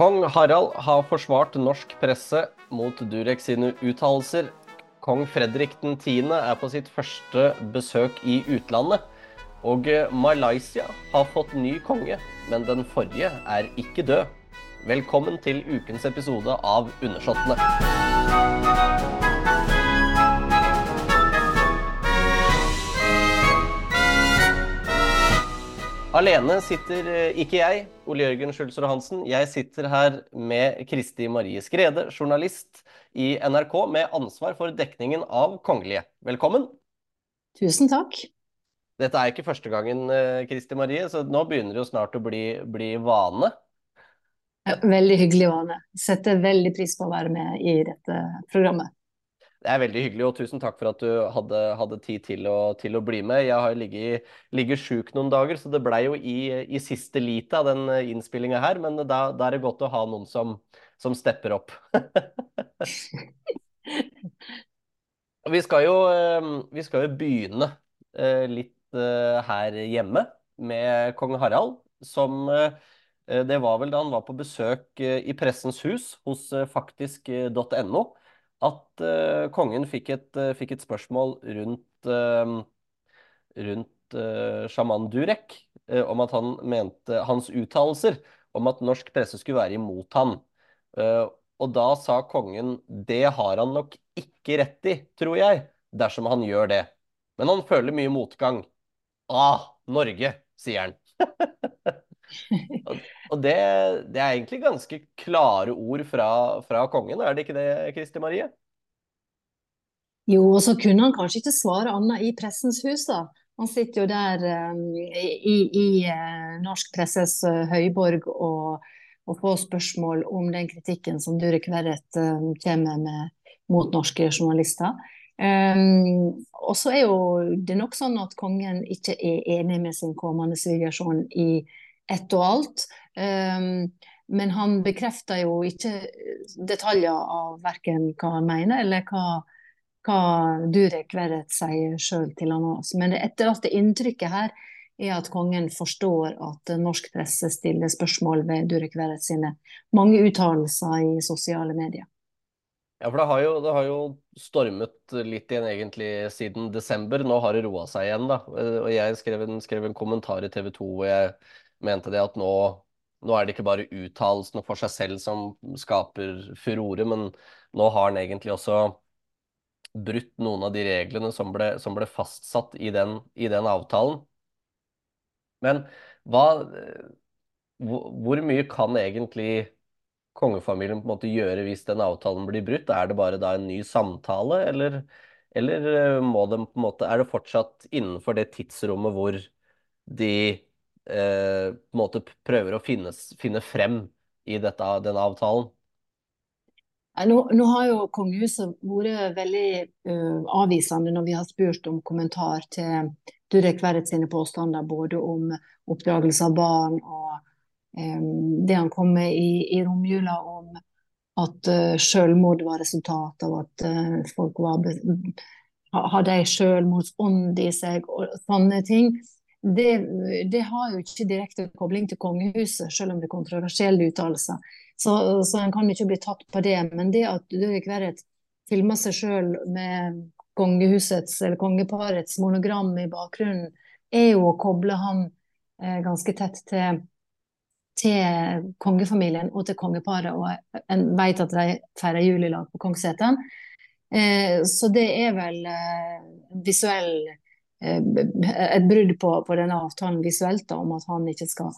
Kong Harald har forsvart norsk presse mot Durek sine uttalelser. Kong Fredrik 10. er på sitt første besøk i utlandet. Og Malaysia har fått ny konge, men den forrige er ikke død. Velkommen til ukens episode av Undersåttene. Alene sitter eh, ikke jeg, Ole Jørgen Schulzer Hansen. Jeg sitter her med Kristi Marie Skrede, journalist i NRK med ansvar for dekningen av kongelige. Velkommen. Tusen takk. Dette er ikke første gangen, eh, Kristi Marie, så nå begynner det jo snart å bli, bli vane. Veldig hyggelig vane. Setter veldig pris på å være med i dette programmet. Det er veldig hyggelig, og tusen takk for at du hadde, hadde tid til å, til å, bli med. Jeg har ligget, ligget sjuk noen dager, så det blei jo i, i, siste lite av den innspillinga her. Men da, da, er det godt å ha noen som, som stepper opp. vi, skal jo, eh, vi skal jo begynne eh, litt eh, her hjemme med kong Harald, som det var vel da han var på besøk i Pressens hus hos faktisk.no at uh, kongen fikk et, uh, fikk et, spørsmål rundt, uh, rundt sjaman Durek, om at han mente hans uttalelser om at norsk presse skulle være imot han. og da sa kongen det har han nok ikke rett i, tror jeg, dersom han gjør det. Men han føler mye motgang. Ah, Norge, sier han. og det, det, er egentlig ganske klare ord fra, fra kongen, er det ikke det, Kristi Marie? Jo, og så kunne han kanskje ikke svare annet i Pressens hus, da. Han sitter jo der um, i, i uh, norsk presses uh, høyborg og, og, får spørsmål om den kritikken som Durek Verret um, kommer med mot norske journalister. Um, og så er jo det nok sånn at kongen ikke er enig med sin kommende svigersønn i ett og alt. Um, men han bekrefter jo ikke detaljer av verken hva han mener, eller hva hva Durek Verret sier sjøl til han også. Men det etterlatte inntrykket her er at kongen forstår at norsk presse stiller spørsmål ved Durek Verret sine mange uttalelser i sosiale medier. Ja, for det har, jo, det har, jo, stormet litt igjen egentlig siden desember. Nå har det roa seg igjen, da. Og jeg skrev en, skrev en kommentar i TV 2 hvor jeg mente det at nå, nå er det ikke bare uttalelsene for seg selv som skaper furore, men nå har han egentlig også brutt noen av de reglene som ble, som ble fastsatt i den, i den, avtalen. Men hva Hvor mye kan egentlig kongefamilien på en måte gjøre hvis den avtalen blir brutt? Er det bare da en ny samtale, eller, eller eh, må de på en måte, er det fortsatt innenfor det tidsrommet hvor de eh, på en måte prøver å finne, finne frem i dette, denne avtalen? Nå, nå, har jo kongehuset vært veldig uh, avvisende når vi har spurt om kommentar til Durek Verret sine påstander, både om oppdragelse av barn og um, det han kom med i, i romjula om at uh, selvmord var resultat av at uh, folk var hadde ei selvmordsånd i seg og sånne ting. Det, det, har jo ikke direkte kobling til kongehuset, selv om det er kontroversielle uttalelser. Så, så en kan ikke bli tatt på det. Men det at Døvik Verret filmer seg sjøl med kongehusets eller kongeparets monogram i bakgrunnen, er jo å koble han eh, ganske tett til, til kongefamilien og til kongeparet. Og en vet at de feirer jul i lag på Kongsseteren. Eh, så det er vel eh, visuell et brudd på, på, denne avtalen visuelt da, om at han ikke skal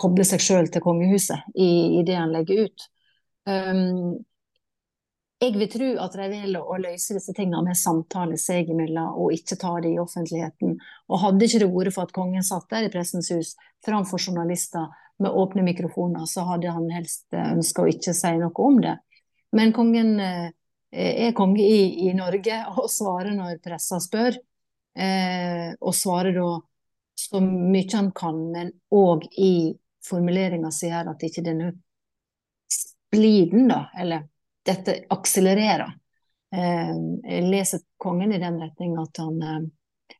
koble seg sjøl til kongehuset i, i, det han legger ut. Um, jeg vil tro at de vil å løse disse tingene med samtale seg imellom, og ikke ta det i offentligheten. Og hadde ikke det vært for at kongen satt der i Pressens hus framfor journalister med åpne mikrofoner, så hadde han helst ønska å ikke si noe om det. Men kongen eh, er konge i, i, Norge og svarer når pressa spør. Eh, og svarer da så mye han kan, men òg i formuleringa si her at ikke denne spliden, da, eller dette akselererer. Eh, jeg leser kongen i den retning at han, eh,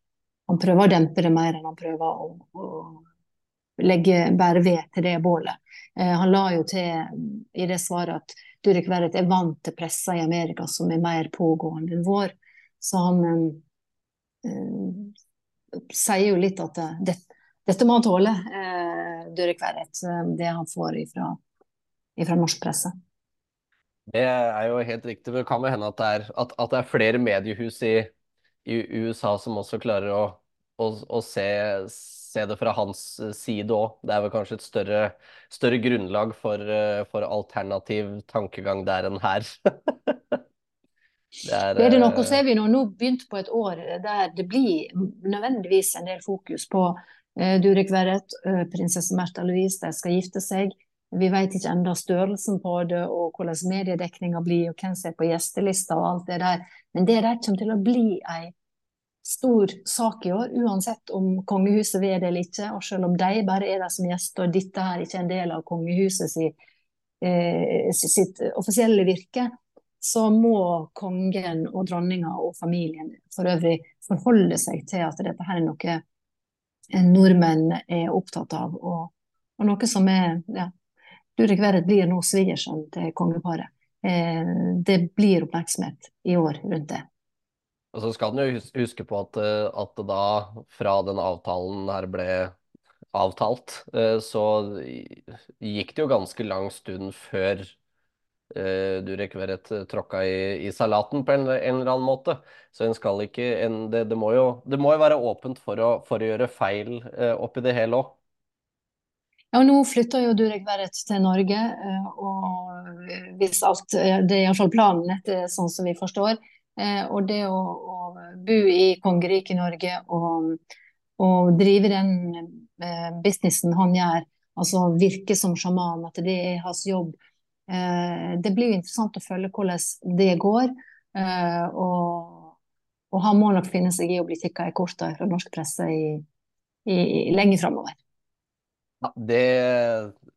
han, prøver å dempe det mer enn han prøver å, å legge bare ved til det bålet. Han la jo til i det svaret at Durek Verret er vant til pressa i Amerika som er mer pågående enn vår. Så han uh, sier jo litt at det, dette må han tåle, eh, Durek Verrett, det han får ifra, ifra norsk presse. Det er jo helt riktig. Det kan jo hende at det er, at, at det er flere mediehus i, i, USA som også klarer å, å, å se, se, det fra hans side òg. Det er vel kanskje et større, større grunnlag for, for, alternativ tankegang der enn her. det, er, det er det nok. Og så er vi nå, nå begynt på et år der det blir nødvendigvis en del fokus på eh, Durek Verret, uh, prinsesse Märtha Louise, de skal gifte seg. Vi vet ikke enda størrelsen på det og hvordan mediedekninga blir, og hvem som er på gjestelista og alt det der. Men det der kommer til å bli ei stor sak i år, uansett om kongehuset vil det eller ikke. Og selv om de bare er der som gjester, og dette her ikke er en del av kongehuset si, eh, sitt offisielle virke, så må kongen og dronninga og familien for øvrig forholde seg til at dette her er noe nordmenn er opptatt av, og, og noe som er ja, Durek Verret blir nå svigersønn til kongeparet. Eh, det blir oppmerksomhet i år rundt det. Og så skal en jo huske på at, eh, at da fra den avtalen her ble avtalt, eh, så gikk det jo ganske lang stund før Durek Verret tråkka i, i, salaten på en, en, eller annen måte. Så en skal ikke en, det, det, må jo, det, må jo, være åpent for å, for å gjøre feil oppi det hele òg. Ja, nå flytter jo Durek Verrett til Norge, eh, og hvis alt Det er iallfall planen, etter sånn som vi forstår. Eh, og det å, å bo i kongeriket Norge og, og, drive den eh, businessen han gjør, altså virke som sjaman, at det er hans jobb, det blir jo interessant å følge hvordan det går. Og, og han må nok finne seg i å bli kikka i korta fra norsk presse i, i, lenge framover. Ja, det,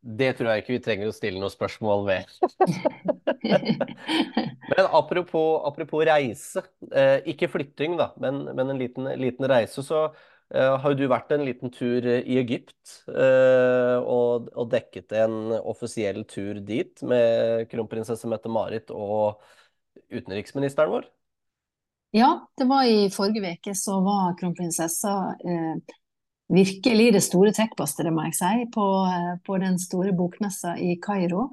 det, tror jeg ikke vi trenger å stille noe spørsmål ved. men apropos, apropos reise, eh, ikke flytting da, men, men en liten, liten, reise, så eh, har du vært en liten tur i Egypt eh, og, og, dekket en offisiell tur dit med kronprinsesse Mette-Marit og utenriksministeren vår? Ja, det var i forrige uke så var kronprinsessa eh, virkelig det store trekkplasteret, må jeg si, på, eh, på, den store bokmessa i Kairo.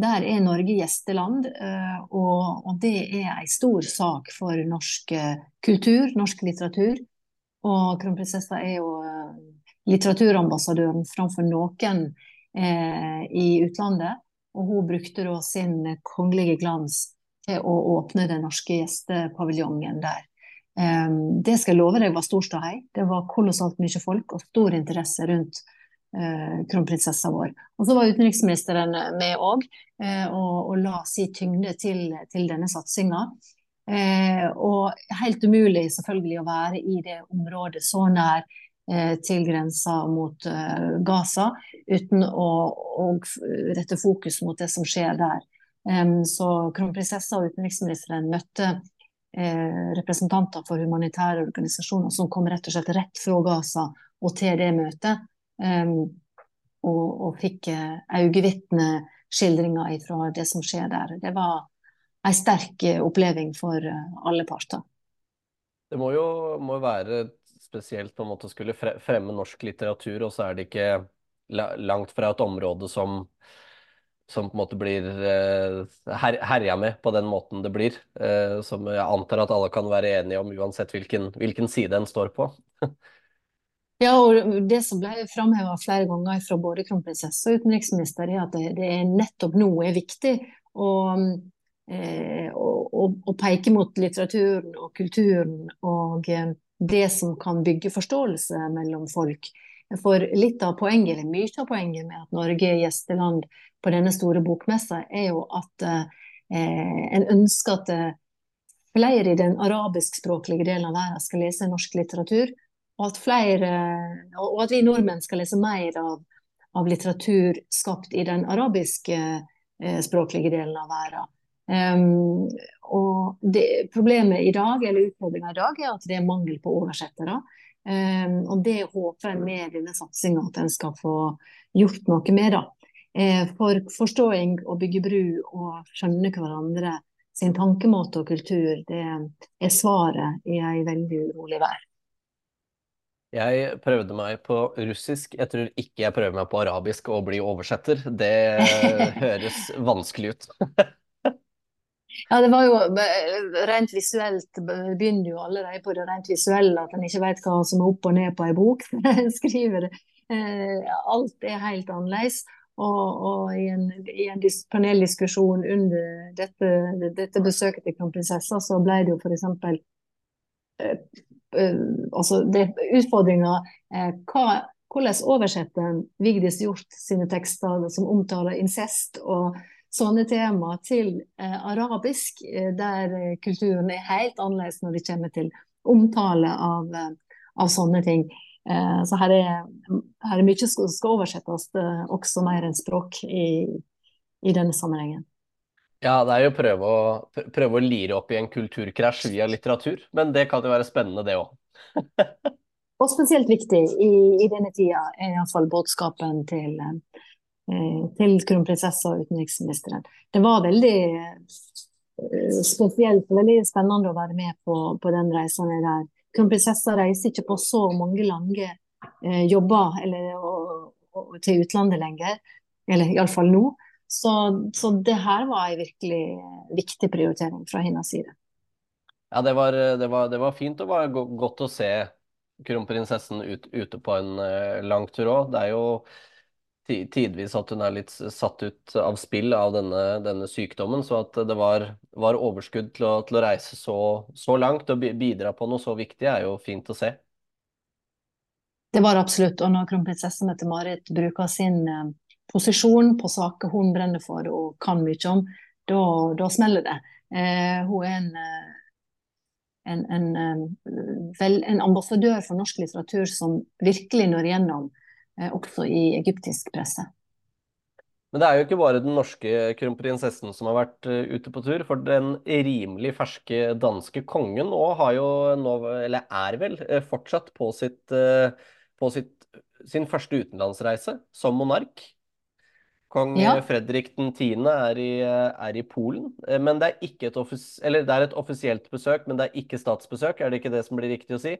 Der er Norge gjesteland, eh, og, og det er en stor sak for norsk eh, kultur, norsk litteratur. Og kronprinsessa er jo litteraturambassadøren framfor noen eh, i utlandet. Og hun brukte da sin kongelige glans til å åpne den norske gjestepaviljongen der. Eh, det skal jeg love deg var stor ståhei. Det var kolossalt mye folk og stor interesse rundt eh, kronprinsessa vår. Og så var utenriksministeren med òg, eh, og, og, la si tyngde til, til denne satsinga. Uh, og helt umulig selvfølgelig å være i det området så nær til grensa mot Gaza, uten å, å, rette fokus mot det som skjer der. Så kronprinsessa og utenriksministeren møtte eh, representanter for humanitære organisasjoner som kom rett og slett rett fra Gaza og til det møtet. Og, og, fikk eh, øyevitneskildringer fra det som skjer der. Det var en sterk eh, oppleving for uh, alle parter. Det må jo må være spesielt på en måte å skulle fremme norsk litteratur, og så er det ikke langt fra et område som som på en måte blir uh, her, herja med på den måten det blir. Som jeg antar at alle kan være enige om, uansett hvilken, hvilken side en står på. ja, og Det som ble framheva flere ganger fra både kronprinsesse og utenriksminister, er at det, det nettopp nå er viktig å, eh, å, å, peke mot litteraturen og kulturen og det som kan bygge forståelse mellom folk. For litt av poenget, eller mye av poenget med at Norge er gjesteland på denne store bokmessa, er jo at eh, en ønsker at eh, flere i den arabiskspråklige delen av verden skal lese norsk litteratur. Og at, flere, og at vi nordmenn skal lese mer av, av litteratur skapt i den arabiske eh, delen av verden. Um, og det, problemet i dag, eller utfordringa i dag, er at det er mangel på oversettere. Um, og det håper jeg med denne satsinga at en skal få gjort noe med. da. Eh, for forståing og bygge bru og skjønne hverandre sin tankemåte og kultur, det er svaret i ei veldig urolig vær. Jeg prøvde meg på russisk. Jeg tror ikke jeg prøver meg på arabisk og blir oversetter. Det høres vanskelig ut. Ja, det var jo rent visuelt, det begynner jo allerede på det rent visuelle, at en ikke vet hva som er opp og ned på ei bok. skriver det. Eh, alt er helt annerledes. Og, og i en, i en paneldiskusjon under dette, dette, besøket til kronprinsessa, så ble det jo f.eks. Uh, altså utfordringa uh, hvordan oversetter en Vigdis Hjorth sine tekster som omtaler incest og sånne tema til eh, arabisk, eh, der eh, kulturen er helt annerledes når det kommer til omtale av, eh, av sånne ting. Eh, så her er, her er mye som skal oversettes, eh, også mer enn språk, i, i, denne sammenhengen. Ja, det er jo å prøve å, prøve å lire opp i en kulturkrasj via litteratur, men det kan jo være spennende, det òg. Og spesielt viktig i, i denne tida er iallfall budskapen til Eh, til kronprinsessa og utenriksministeren. Det var veldig spesielt og veldig spennende å være med på, på den reisen der. Kronprinsessa reiser ikke på så mange lange eh, jobber eller, og, og, til utlandet lenger, eller iallfall nå. Så, så det her var en virkelig viktig prioritering fra hennes side. Ja, det var, det var, det var fint og var godt å se kronprinsessen ut, ute på en uh, lang tur òg. Det er jo tidvis at hun er litt satt ut av spill av denne, denne sykdommen. Så at det var, var overskudd til å, til å reise så, så, langt og bidra på noe så viktig, er jo fint å se. Det var absolutt. Og når kronprinsesse Mette-Marit bruker sin eh, posisjon på saker hun brenner for og kan mye om, da smeller det. Eh, hun er en, eh, en, en, eh, vel, en ambassadør for norsk litteratur som virkelig når igjennom også i egyptisk presse. Men det er jo ikke bare den norske kronprinsessen som har vært uh, ute på tur. For den rimelig ferske danske kongen òg har jo nå, eller er vel, uh, fortsatt på, sitt, på sitt, sin første utenlandsreise som monark. Kong ja. Fredrik 10. Er i, er i Polen. Men det er, ikke et eller det er et offisielt besøk, men det er ikke statsbesøk. Er det ikke det som blir riktig å si?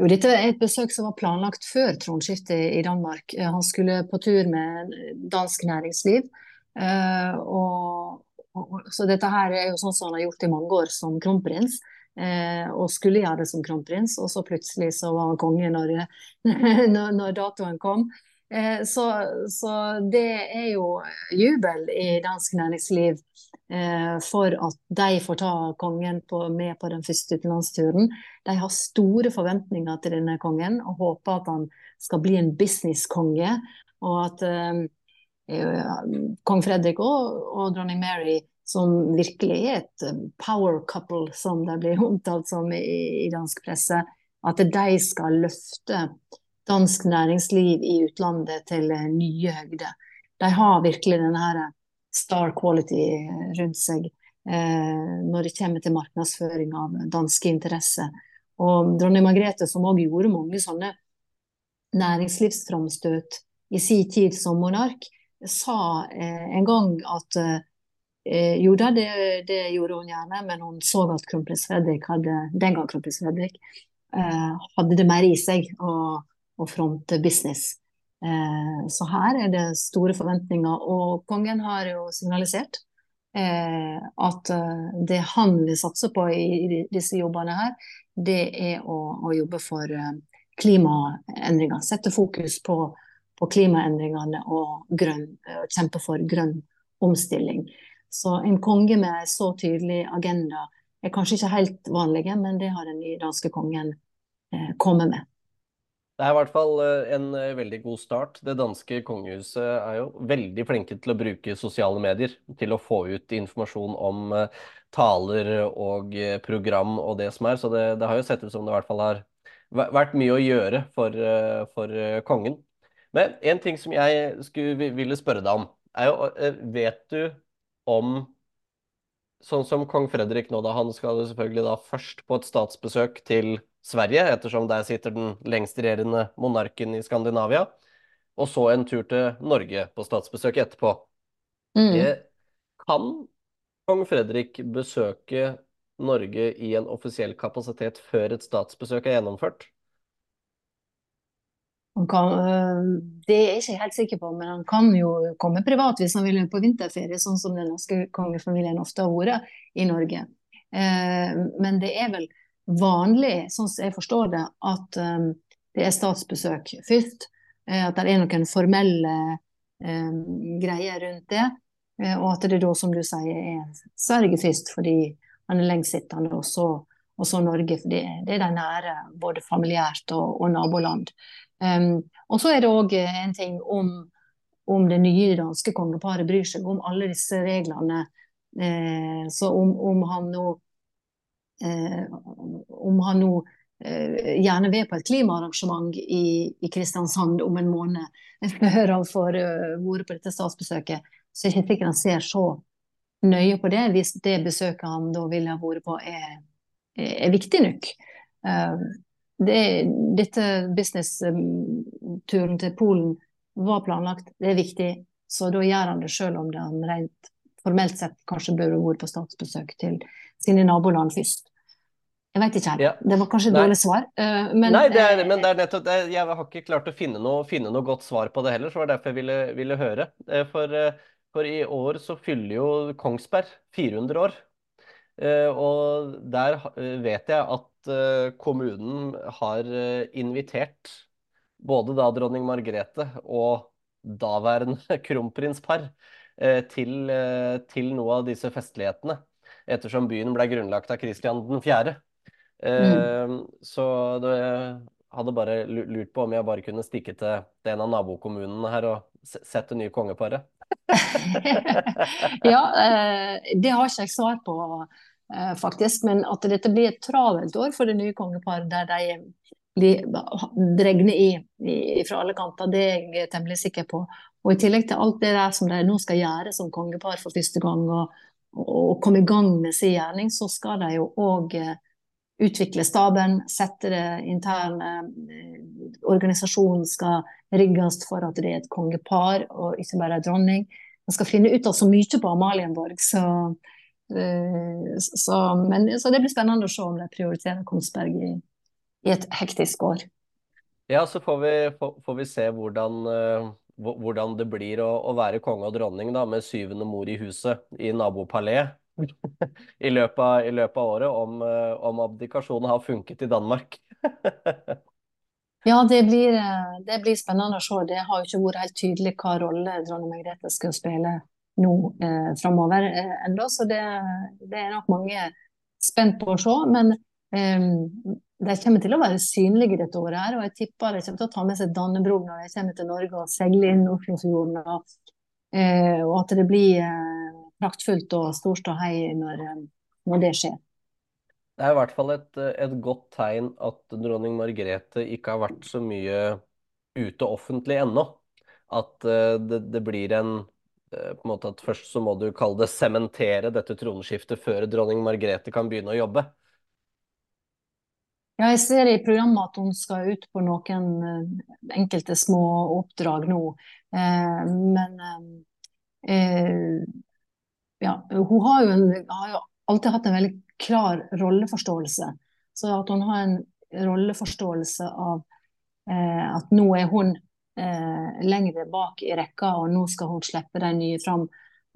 Jo, dette er et besøk som var planlagt før tronskiftet i Danmark. Eh, han skulle på tur med dansk næringsliv. Eh, og, og, så dette her er jo sånn som han har gjort i mange år som kronprins. Eh, og skulle gjøre det som kronprins, og så plutselig så var han konge når, når, når datoen kom. Så, så, det er jo jubel i dansk næringsliv Eh, for at de får ta kongen på, med på den første utenlandsturen. De har store forventninger til denne kongen og håper at han skal bli en businesskonge. Og at eh, eh, kong Fredrik og, og, dronning Mary, som virkelig er et eh, power couple, som det blir omtalt som i, i dansk presse, at de skal løfte dansk næringsliv i utlandet til nye høgder. De har virkelig denne her star quality rundt seg eh, når det kommer til markedsføring av danske interesser. Og dronning Margrethe, som òg gjorde mange sånne næringslivsframstøt i sin tid som monark, sa eh, en gang at eh, jo da, det, det, gjorde hun gjerne, men hun så at kronprins Fredrik hadde, den gang kronprins Fredrik, eh, hadde det mer i seg å, å fronte business. Eh, så her er det store forventninger. Og kongen har jo signalisert eh, at eh, det han vil satse på i disse jobbene her, det er å, å jobbe for klimaendringer. Sette fokus på, på klimaendringene og grønn, kjempe for grønn omstilling. Så en konge med så tydelig agenda er kanskje ikke helt vanlig, men det har den nye danske kongen kommet med. Det er i hvert fall eh, en eh, veldig god start. Det danske kongehuset er jo veldig flinke til å bruke sosiale medier til å få ut informasjon om eh, taler og program og det som er. Så det, det har jo sett ut som det i hvert fall har vært mye å gjøre for, for kongen. Men en ting som jeg skulle ville spørre deg om, er jo Vet du om Sånn som kong Fredrik nå, da han skal selvfølgelig da først på et statsbesøk til Sverige, ettersom der sitter den lengstregjerende monarken i Skandinavia. Og så en tur til Norge på statsbesøk etterpå. Mm. Kan kong Fredrik besøke Norge i en offisiell kapasitet før et statsbesøk er gjennomført? Kan, øh, det er jeg ikke helt sikker på, men han kan jo komme privat hvis han vil på vinterferie, sånn som den norske kongefamilien ofte har vært i Norge. Eh, men det er vel vanlig, sånn som jeg forstår det, at um, det er statsbesøk først. Eh, at det er noen formelle um, greier rundt det. Eh, og at det da, som du sier, er Sverige først fordi han er lengstsittende, og så, og så Norge. For det, er de nære, både familiært og, og naboland. Um, og så er det òg en ting om, om det nye danske kongeparet bryr seg om alle disse reglene. Eh, så om, om, han nå eh, om han nå eh, gjerne vil på et klimaarrangement i, i, Kristiansand om en måned før han får uh, vært på dette statsbesøket, så er det ikke sikkert han ser så nøye på det hvis det besøket han da ville ha vært på, er, er viktig nok. Det, dette business-turen til Polen var planlagt, det er viktig. Så da gjør han det selv om det han rent formelt sett kanskje bør vært på statsbesøk til sine naboland først. Jeg vet ikke her. Ja. Det var kanskje et dårlig svar. Uh, men, Nei, det er, eh, men det er nettopp det. Jeg har ikke klart å finne noe, finne noe, godt svar på det heller, så det var derfor jeg ville, ville høre. Eh, for, for, i år så fyller jo Kongsberg 400 år. Og der vet jeg at Eh, kommunen har eh, invitert både da dronning Margrethe og daværende kronprinspar eh, til, til noe av disse festlighetene. Ettersom byen ble grunnlagt av Kristian 4. Mm. Så det hadde bare lurt på om jeg bare kunne stikke til en av nabokommunene her og sette nye kongeparet. ja, det har ikke jeg svar på Eh, faktisk. Men at dette blir et travelt år for det nye kongeparet, der de blir dregne i, i, fra alle kanter, det er jeg temmelig sikker på. Og i tillegg til alt det der som de nå skal gjøre som kongepar for første gang, og, og komme i gang med sin gjerning, så skal de jo òg eh, utvikle staben, sette det interne eh, Organisasjonen skal rigges for at det er et kongepar og ikke bare en dronning. Man skal finne ut av så mye på Amalienborg, så Eh, så, men, så, det blir spennende å se om de prioriterer Kongsberg i, i et hektisk år. Ja, så får vi, får, får vi se hvordan, uh, hvordan, det blir å, å, være konge og dronning da, med syvende mor i huset i nabopalé i, løpet av, i løpet av året, om, uh, om abdikasjonen har funket i Danmark. ja, det blir, det blir, spennende å se. Det har jo ikke vært helt tydelig hva rolle dronning Margrethe skal spille nå eh, framover eh, ennå, så det, det, er nok mange spent på å se. Men eh, de kommer til å være synlige dette året her, og jeg tipper de kommer til å ta med seg Dannebrog når de kommer til Norge og seiler inn Oslofjorden, eh, og at det blir eh, praktfullt og stor hei når, eh, når det skjer. Det er i hvert fall et, et, godt tegn at dronning Margrethe ikke har vært så mye ute offentlig ennå. At det, det, blir en Eh, på en måte at Først så må du kalle det sementere dette tronskiftet før dronning Margrethe kan begynne å jobbe. Ja, jeg ser i programmet at hun skal ut på noen enkelte små oppdrag nå. Men ja, hun har jo, en, har jo, alltid hatt en veldig klar rolleforståelse. Så at hun har en rolleforståelse av at nå er hun eh, lengre bak i rekka, og nå skal hun slippe de nye fram.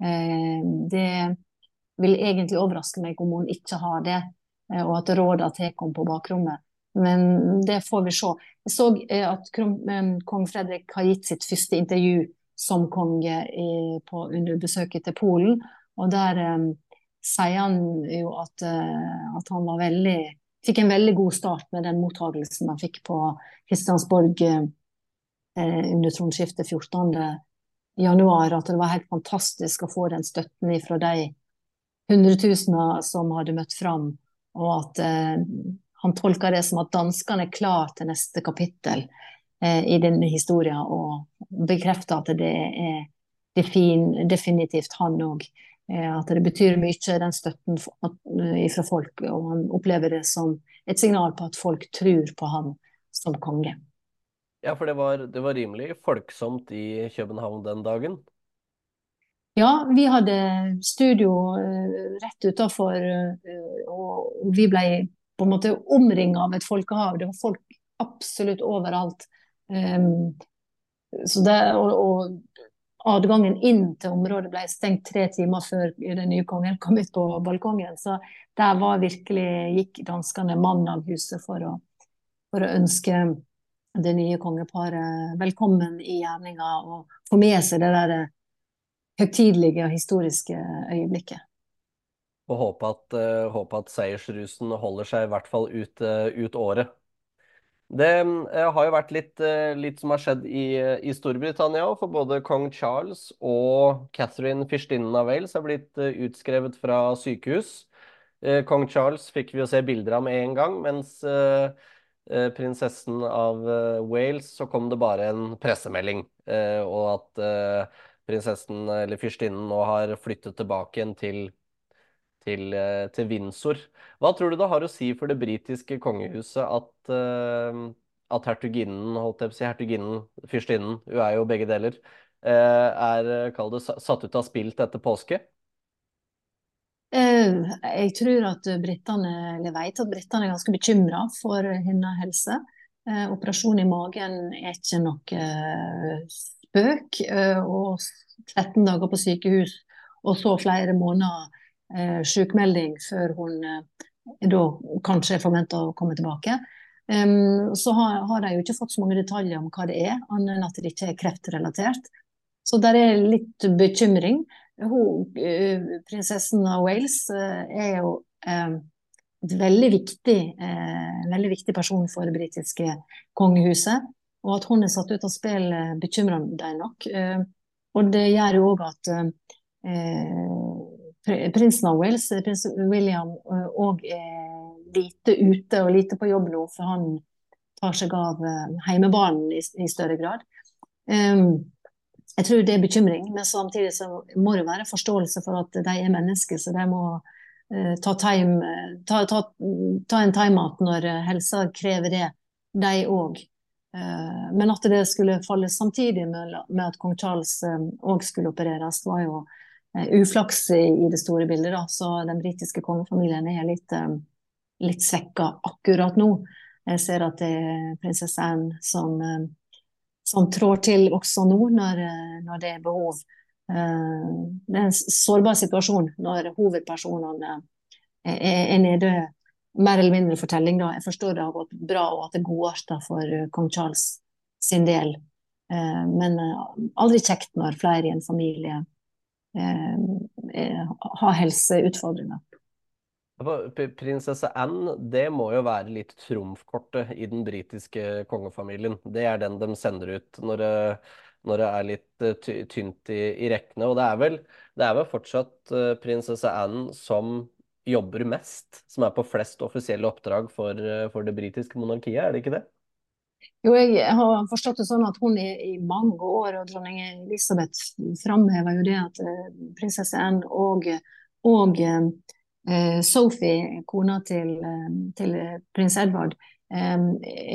Eh, det vil egentlig overraske meg om hun ikke har det, eh, og at rådene tar henne på bakrommet. Men det får vi se. Jeg så eh, at eh, kong Fredrik har gitt sitt første intervju som konge i, på, under besøket til Polen, og der um, sier han jo at, uh, at han var veldig fikk en veldig god start med den mottagelsen han fikk på Kristiansborg uh, under tronskiftet 14. januar, at det var helt fantastisk å få den støtten fra de hundretusener som hadde møtt fram, og at eh, han tolka det som at danskene er klar til neste kapittel i denne historien, og bekrefta at det er defin, definitivt han òg. Eh, at det betyr mye, den støtten fra folk. Og han opplever det som et signal på at folk tror på han som konge. Ja, for det var, det var rimelig folksomt i København den dagen? Ja, vi hadde studio rett utafor, og vi ble på en måte omringa av et folkehav. Det var folk absolutt overalt. Um, det, og, og, adgangen inn til området ble stengt tre timer før den nye kongen kom ut på balkongen. Så der var virkelig, gikk danskene mann av huset for å, for å ønske det nye kongeparet velkommen i gjerninga og få med seg det der høytidelige og historiske øyeblikket. Og håpe at, uh, håpe at seiersrusen holder seg i hvert fall ut, uh, ut året. Det uh, har jo vært litt, litt, som har skjedd i, i Storbritannia òg, for både kong Charles og Catherine fyrstinnen av Wales har blitt utskrevet fra sykehus. Kong Charles fikk vi jo se bilder av med en gang, mens prinsessen av Wales så kom det bare en pressemelding. Og at prinsessen eller fyrstinnen nå har flyttet tilbake igjen til til, eh, til Windsor. Hva tror du det har å si for det britiske kongehuset at, uh, at hertuginnen, holdt jeg på å si, hertuginnen, fyrstinnen, hun er jo begge deler, uh, er det, satt ut av spill etter påske? Jeg tror at brittene, eller vet at britene er ganske bekymra for hennes helse. Operasjon i magen er ikke noe spøk. Og 13 dager på sykehus og så flere måneder eh, sykemelding før hun eh, da kanskje er forventa å komme tilbake. Så har, har, de jo ikke fått så mange detaljer om hva det er, annet enn at det ikke er kreftrelatert. Så der er litt bekymring. Hun, uh, prinsessen av Wales er jo veldig viktig, veldig viktig person for det britiske kongehuset. Og at hun er satt ut av spill, bekymrer dem nok. og det gjør jo òg at prinsen av Wales, prins William, òg er eh, lite ute og lite på jobb nå, for han tar seg av eh, heimebanen i, i større grad. Um, jeg tror det er bekymring, men samtidig så må det være forståelse for at de er mennesker, så de må uh, ta, time, ta, ta, ta, en time-out når helsa krever det, de òg. Men at det skulle falle samtidig med, at kong Charles òg skulle opereres, var jo Eh, uflaks i det store bildet. Da. Så den britiske kongefamilien er litt, eh, litt svekka akkurat nå. Jeg ser at det er prinsesse Anne som, eh, som trår til også nå, når, når, det er behov. Det er en sårbar situasjon når hovedpersonene er, er nede mer eller mindre fortelling. Da. Jeg forstår det har gått bra og at det er godarta for kong Charles sin del. Men aldri kjekt når flere i en familie Eh, eh, ha helseutfordringer. Prinsesse Anne det må jo være litt trumfkortet i den britiske kongefamilien. Det er den de sender ut når det, når det er litt eh, tynt i, i, rekkene. Og det er, vel, det er vel fortsatt prinsesse Anne som jobber mest, som er på flest offisielle oppdrag for, for det britiske monarkiet, er det ikke det? Jo, jeg har forstått det sånn at hun i, i mange år, og dronning Elisabeth framhever jo det at uh, prinsesse Anne og, og eh, Sophie, kona til, uh, til prins Edvard, eh,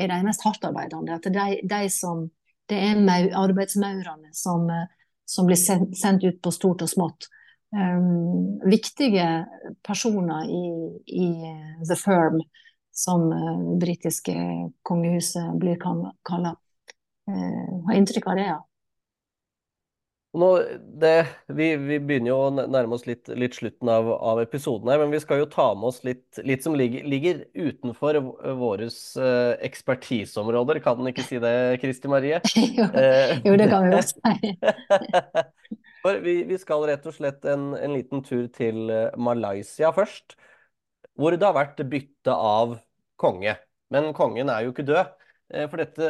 er de mest hardtarbeidende. At de, de som, det er arbeidsmaurene som, som, blir sendt, sendt, ut på stort og smått. Um, viktige personer i, i The Firm som det uh, britiske kongehuset blir kalla. Uh, har inntrykk av det, ja. Nå, det, vi, vi, begynner jo å nærme oss litt, litt slutten av, av, episoden her, men vi skal jo ta med oss litt, litt som ligger, ligger utenfor våre uh, ekspertiseområder. Kan den ikke si det, Kristi Marie? jo, jo, det kan vi godt si. vi, vi, skal rett og slett en, en liten tur til Malaysia først hvor det har vært bytte av konge. Men kongen er jo ikke død. Eh, for dette,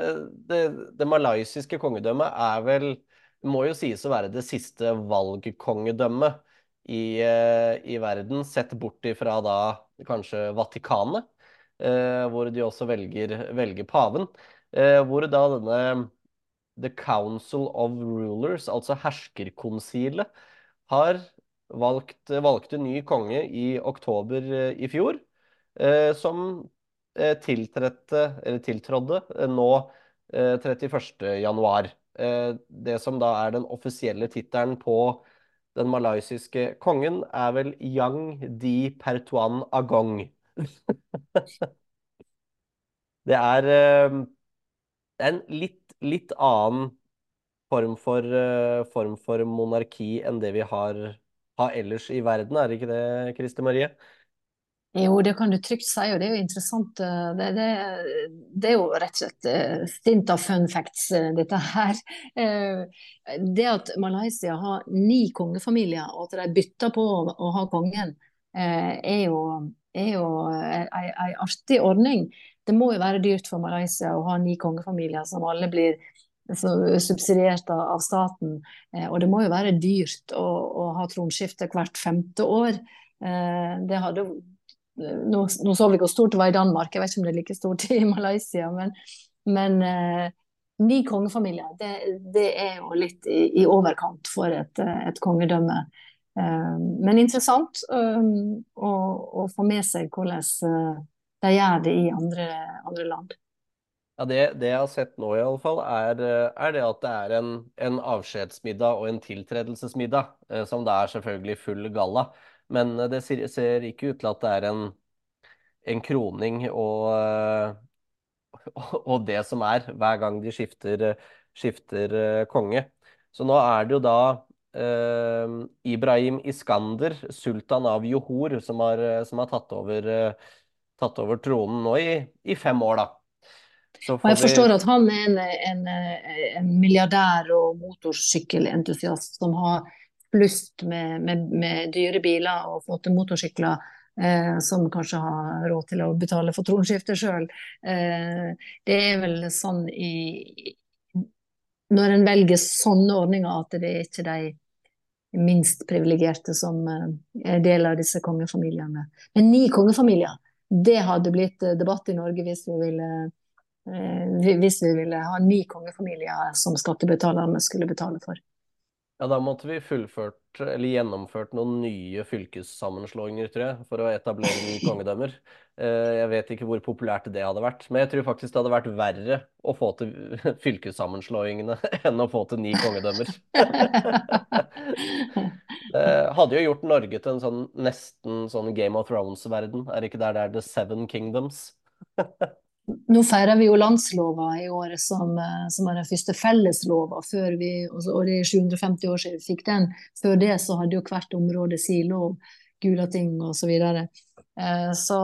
det, det malaysiske kongedømmet er vel må jo sies å være det siste valgkongedømmet i, eh, i verden, sett bort ifra da kanskje Vatikanet, eh, hvor de også velger, velger paven. Hvor da denne The Council of Rulers, altså herskerkonsilet, har valgt, valgte ny konge i oktober eh, i fjor, eh, som eh, tiltrådde nå eh, 31. januar. Eh, det som da er den offisielle tittelen på den malaysiske kongen, er vel Yang Di Pertuan Agong. Det er en litt, litt annen form for, form for monarki enn det vi har, har ellers i verden, er det ikke det, Kristi-Marie? Jo, det kan du trygt si, og det er jo interessant. eh, Det, det, det er jo rett og slett eh, stint av fun facts, eh, dette her. Det at Malaysia har ni kongefamilier, og at de bytter på å, ha kongen, er jo, er jo en artig ordning. Det må jo være dyrt for Malaysia å ha ni kongefamilier som alle blir subsidiert av, staten. Eh, Og det må jo være dyrt å, å ha tronskifte hvert femte år. Eh, Det hadde nå, nå så vi hvor stort det var i Danmark, jeg vet ikke om det er like stort i Malaysia, men, men eh, ni kongefamilier, det, det er jo litt i, i overkant for et, eh, et kongedømme. Eh, men interessant eh, å, å få med seg hvordan eh, de gjør det i andre, andre land. Ja, det, det jeg har sett nå i alle fall, er, eh, er det at det er en, en avskjedsmiddag og en tiltredelsesmiddag, eh, som det er selvfølgelig full galla. Men eh, det ser, ser ikke ut til at det er en, en kroning og, og det som er, hver gang de skifter, skifter konge. Så nå er det jo da eh, Ibrahim Iskander, sultan av Johor, som har, som har tatt over, tatt over tronen nå i, i fem år, da. Og jeg forstår at han er en, en, en milliardær og motorsykkelentusiast som har flust med, med, med dyre biler og flotte motorsykler, eh, som kanskje har råd til å betale for tronskiftet sjøl. Eh, det er vel sånn i Når en velger sånne ordninger, at det er ikke de minst privilegerte som eh, er del av disse kongefamiliene. Men ni kongefamilier, det hadde blitt eh, debatt i Norge hvis vi ville hvis vi ville ha ni kongefamilier som skattebetalerne skulle betale for. Ja, da måtte vi fullført, eller gjennomført noen nye fylkessammenslåinger, tror jeg, for å etablere nye kongedømmer. Eh, Jeg vet ikke hvor populært det hadde vært, men jeg tror faktisk det hadde vært verre å få til fylkessammenslåingene enn å få til ni kongedømmer. Det hadde jo gjort Norge til en sånn nesten sånn Game of Thrones-verden. Er det ikke der det er The Seven Kingdoms? Nå feirer vi jo landslova i året som, eh, som er den første felleslova, vi, og det er 750 år siden vi fikk den. Før det så hadde jo hvert område sin lov, Gulating og så videre. Eh, Så,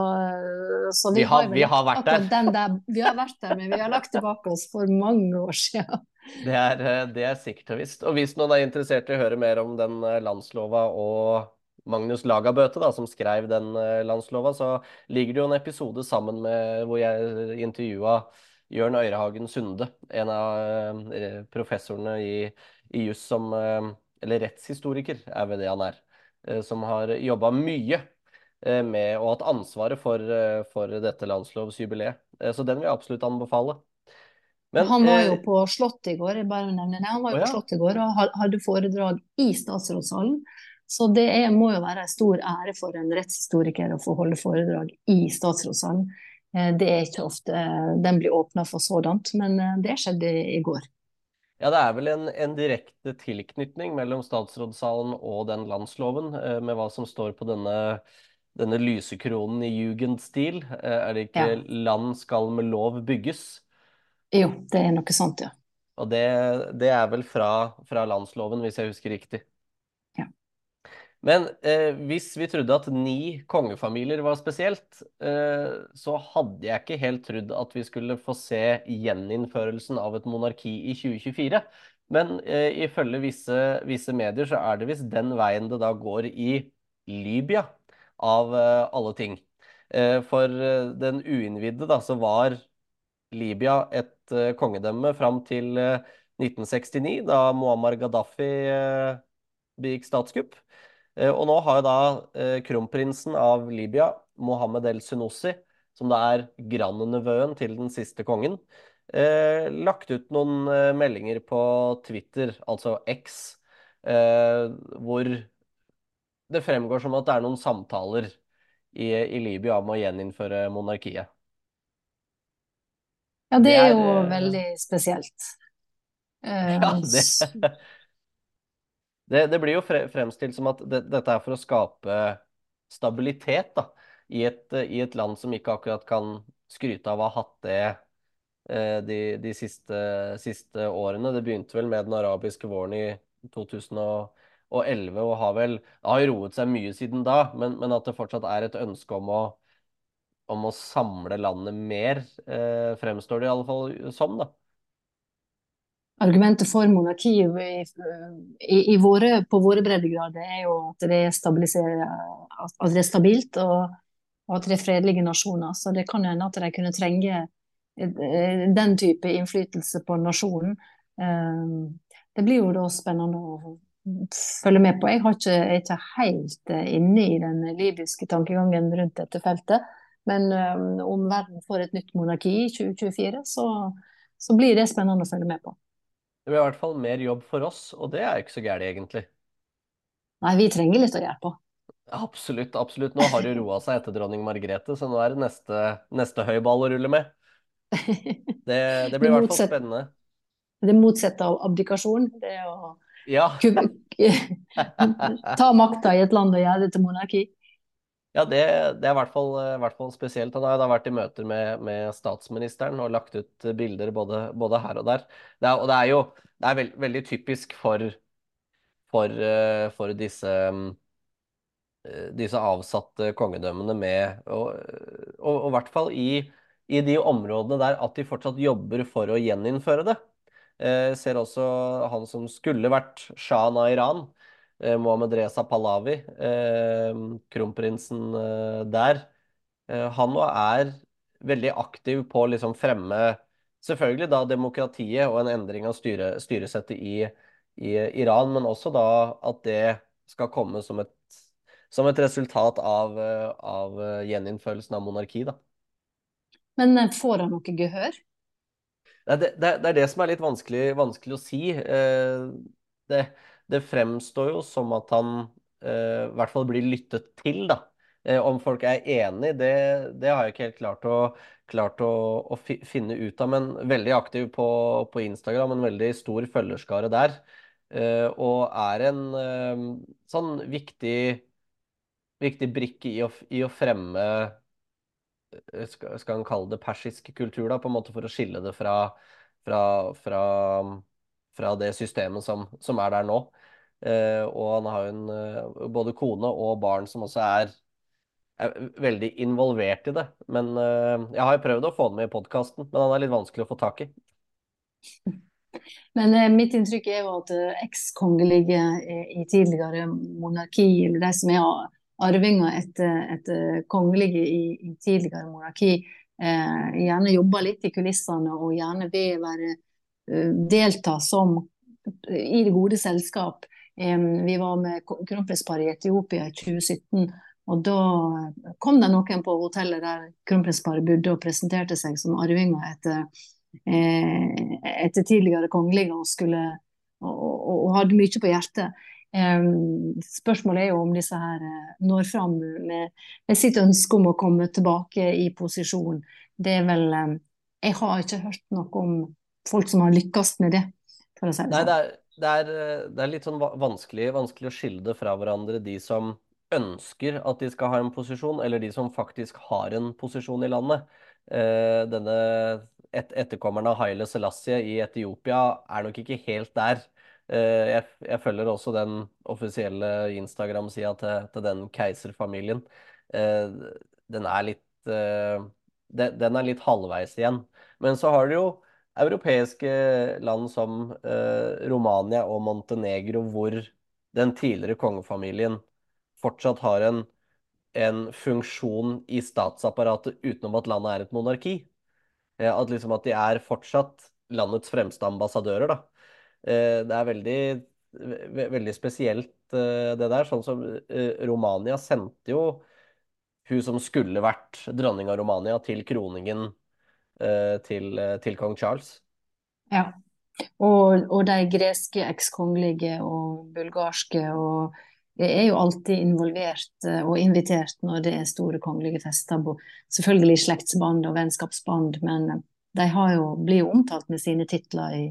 så Vi har- jo vi har vært der. Der. Vi har vært der, men vi har lagt tilbake oss for mange år siden. Det er, eh, det er sikkert og visst. Og hvis noen er interessert i å høre mer om den eh, landslova og Magnus Lagabøte, da, som skrev den eh, landslova, så ligger det jo en episode sammen med hvor jeg intervjua Jørn Øyrehagen Sunde, en av eh, professorene i, i juss som eh, Eller rettshistoriker, er vel det han er. eh, Som har jobba mye eh, med og hatt ansvaret for, eh, for dette landslovsjubileet. Eh, Så den vil jeg absolutt anbefale. Men, han var jo eh, på Slottet i går, jeg bare nevner det. Han var jo på Slottet i går og hadde foredrag i statsrådssalen. Så det er, må jo være en stor ære for en rettshistoriker å få holde foredrag i statsrådssalen. Eh, Det er ikke ofte eh, den blir åpna for sådant, men eh, det skjedde i går. Ja, det er vel en, en direkte tilknytning mellom statsrådssalen og den landsloven, med hva som står på denne, denne lysekronen i jugendstil. Er det ikke Ja. 'land skal med lov bygges'? Jo, det er noe sånt, ja. Og det, det er vel fra, fra landsloven, hvis jeg husker riktig. Men eh, hvis vi trodde at ni kongefamilier var spesielt, eh, så hadde jeg ikke helt trodd at vi skulle få se gjeninnførelsen av et monarki i 2024. Men eh, ifølge visse, visse medier så er det visst den veien det da går i Libya, av eh, alle ting. Eh, for eh, den uinnvidde da, så var Libya et kongedømme fram til eh, 1969, da Muammar Gaddafi begikk statskupp. Eh, og nå har jo da eh, kronprinsen av Libya, Mohammed el-Sunossi, som da er grandnevøen til den siste kongen, eh, lagt ut noen meldinger på Twitter, altså X, hvor det fremgår som at det er noen samtaler i, i Libya om å gjeninnføre monarkiet. Ja, det er jo veldig spesielt. Ja, det, det, det blir jo fre- fremstilt som at det, dette er for å skape stabilitet da, i et, i et land som ikke akkurat kan skryte av å ha hatt det eh, de, de siste, siste årene. Det begynte vel med den arabiske våren i 2011 og har vel det har roet seg mye siden da, men, men at det fortsatt er et ønske om å, om å samle landet mer, eh, fremstår det i alle fall som, da. Argumentet for monarki i, i, våre, på våre breddegrader er jo at det at det er stabilt og, og at det er fredelige nasjoner. Så det kan hende at de kunne trenge eh, den type innflytelse på nasjonen. Eh, Det blir jo da spennende å følge med på. Jeg ikke, jeg er ikke helt eh, inne i den libyske tankegangen rundt dette feltet. Men om verden får et nytt monarki i 2024, så, så blir det spennende å følge med på. Det blir i hvert fall mer jobb for oss, og det er ikke så gærent, egentlig. Nei, vi trenger litt å gjøre på. Absolutt, absolutt. Nå har det roa seg etter dronning Margrethe, så nå er det neste, neste høyball å rulle med. Det, det blir i hvert fall spennende. det motsatte av abdikasjon. Det å Ja, ta makta i et land og gjøre det til monarki. Ja det, det er i hvert i hvert fall spesielt. Han har da vært i møter med, med statsministeren og lagt ut bilder både, både her og der. Det er, og det er jo det er veld, veldig typisk for, for, eh, for disse mm, eh, disse avsatte kongedømmene med, og, og, og i hvert fall i, i de områdene der at de fortsatt jobber for å gjeninnføre det. Eh, ser også han som skulle vært sjahen av Iran, eh, Mohammed Reza Pahlavi, eh, kronprinsen eh, der. Eh, han nå er veldig aktiv på å liksom fremme selvfølgelig da demokratiet og en endring av styre, styresettet i, i Iran, men også da at det skal komme som et, som et resultat av, eh, av eh, gjeninnførelsen av monarki, da. Men får han noe gehør? Det, det, det er det som er litt vanskelig, vanskelig å si. Eh, Det, det fremstår jo som at han eh, i hvert fall blir lyttet til, da. Eh, Om folk er enig, det, det har jeg ikke helt klart å, klart å, å fi, finne ut av. Men veldig aktiv på, på Instagram, en veldig stor følgerskare der. Eh, Og er en eh, sånn viktig, viktig brikke i å, i å fremme eh, skal, skal han kalle det persisk kultur, da, på en måte for å skille det fra, fra, fra, fra det systemet som, som er der nå. Eh, og han har jo eh, både kone og barn som også er, er veldig involvert i det. Men eh, jeg har jo prøvd å få han med i podkasten, men han er litt vanskelig å få tak i. Men eh, mitt inntrykk er jo at ekskongelige i tidligere monarki, eller de som er arvinger etter, etter kongelige i, i tidligere monarki, eh, gjerne jobber litt i kulissene og gjerne vil være, delta som i det gode selskap. Vi var med kronprinsparet i Etiopia i 2017. Og da kom det noen på hotellet der kronprinsparet bodde og presenterte seg som arvinger etter eh, etter tidligere kongelige og, skulle, og, og, og hadde mye på hjertet. Spørsmålet er jo om disse her eh, når fram med, med sitt ønske om å komme tilbake i posisjon. Det er vel Jeg har ikke hørt noe om folk som har lykkes med det, for å si det Nei, det sånn. er, det er, eh, det er litt sånn vanskelig, vanskelig å skille det fra hverandre, de som ønsker at de skal ha en posisjon, eller de som faktisk har en posisjon i landet. Eh, denne et, etterkommeren av Haile Selassie i Etiopia er nok ikke helt der. Eh, jeg, jeg følger også den offisielle Instagram-sida til, til den keiserfamilien. Eh, den er litt eh, den, er litt halvveis igjen. Men så har du jo europeiske land som eh, Romania og Montenegro, hvor den tidligere kongefamilien fortsatt har en, en funksjon i statsapparatet utenom at landet er et monarki. Eh, At, liksom at de er fortsatt landets fremste ambassadører, da. Eh, Det er veldig, ve veldig spesielt eh, det der. Sånn som Romania sendte jo hun som skulle vært dronning av Romania, til kroningen til, eh, til kong Charles. Ja. Og, og de greske ekskongelige og bulgarske og er jo alltid involvert eh, og invitert når det er store kongelige fester. Selvfølgelig slektsband og vennskapsband, men de de jo, blir jo omtalt med sine titler i,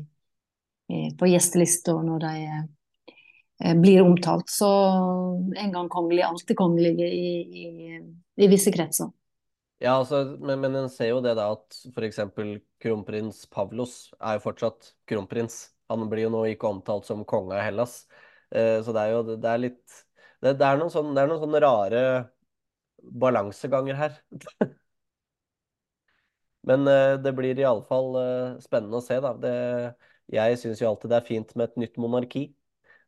i, på gjestelista når de eh, blir omtalt. Så en gang kongelige, alltid kongelige i, i, i visse kretser. Ja, altså, men, men en ser jo det da at f.eks. kronprins Pavlos er jo fortsatt kronprins. Han blir jo nå ikke omtalt som konge av Hellas. Eh, så det er jo det er litt det, det, er noen sånne, det er noen sånne rare balanseganger her. Men eh, det blir iallfall eh, spennende å se, da. Det, jeg syns jo alltid det er fint med et nytt monarki.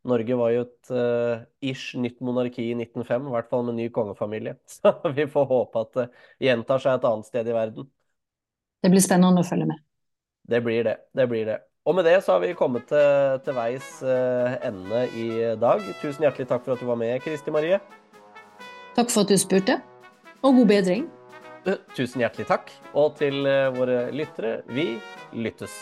Norge var jo et uh, ish nytt monarki i 1905, i hvert fall med ny kongefamilie. Så vi får håpe at det gjentar seg et annet sted i verden. Det blir spennende å følge med. Det blir det. Det blir det. Og med det så har vi kommet til, til veis uh, ende i dag. Tusen hjertelig takk for at du var med, Kristi Marie. Takk for at du spurte, og god bedring. Uh, tusen hjertelig takk. Og til våre lyttere, vi lyttes.